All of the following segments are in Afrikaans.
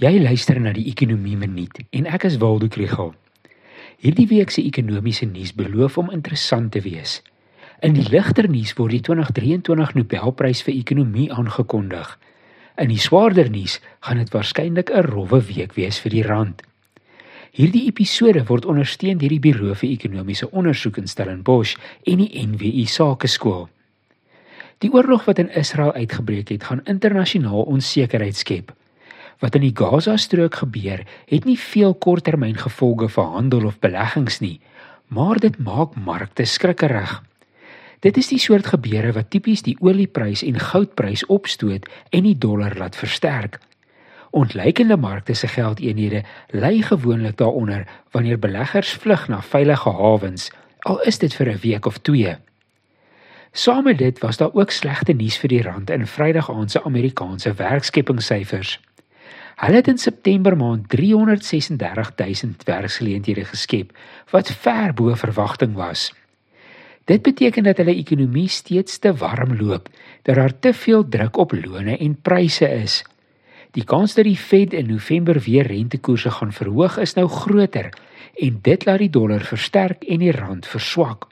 Jy luister na die Ekonomie Minuut en ek is Waldo Krugel. Hierdie week se ekonomiese nuus beloof om interessant te wees. In die ligter nuus word die 2023 Nobelprys vir ekonomie aangekondig. In die swaarder nuus gaan dit waarskynlik 'n rowwe week wees vir die rand. Hierdie episode word ondersteun deur die Buro vir Ekonomiese Ondersoek in Stellenbosch en die NWI Sakeskool. Die oorlog wat in Israel uitgebreek het, gaan internasionaal onsekerheid skep. Wat in die Gaza-strook gebeur, het nie veel korttermyn gevolge vir handel of beleggings nie, maar dit maak markte skrikkerig. Dit is die soort gebeure wat tipies die olieprys en goudprys opstoot en die dollar laat versterk. Ontlikeende markte se geldeenhede lê gewoonlik daaronder wanneer beleggers vlug na veilige hawens, al is dit vir 'n week of 2. Saam met dit was daar ook slegte nuus vir die rand in Vrydag aand se Amerikaanse werkskepingssyfers. Hulle het in September maand 336000 werksgeleenthede geskep, wat ver bo verwagting was. Dit beteken dat hulle ekonomie steeds te warm loop, dat daar te veel druk op lone en pryse is. Die kans dat die Fed in November weer rentekoerse gaan verhoog is nou groter en dit laat die dollar versterk en die rand verswak.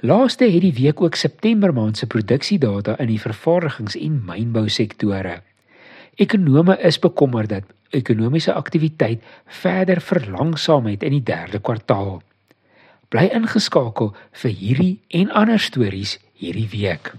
Laaste het die week ook September maand se produksiedata in die vervaardigings- en mynbousektore. Ekonome is bekommerd dat ekonomiese aktiwiteit verder verlangsaam het in die derde kwartaal. Bly ingeskakel vir hierdie en ander stories hierdie week.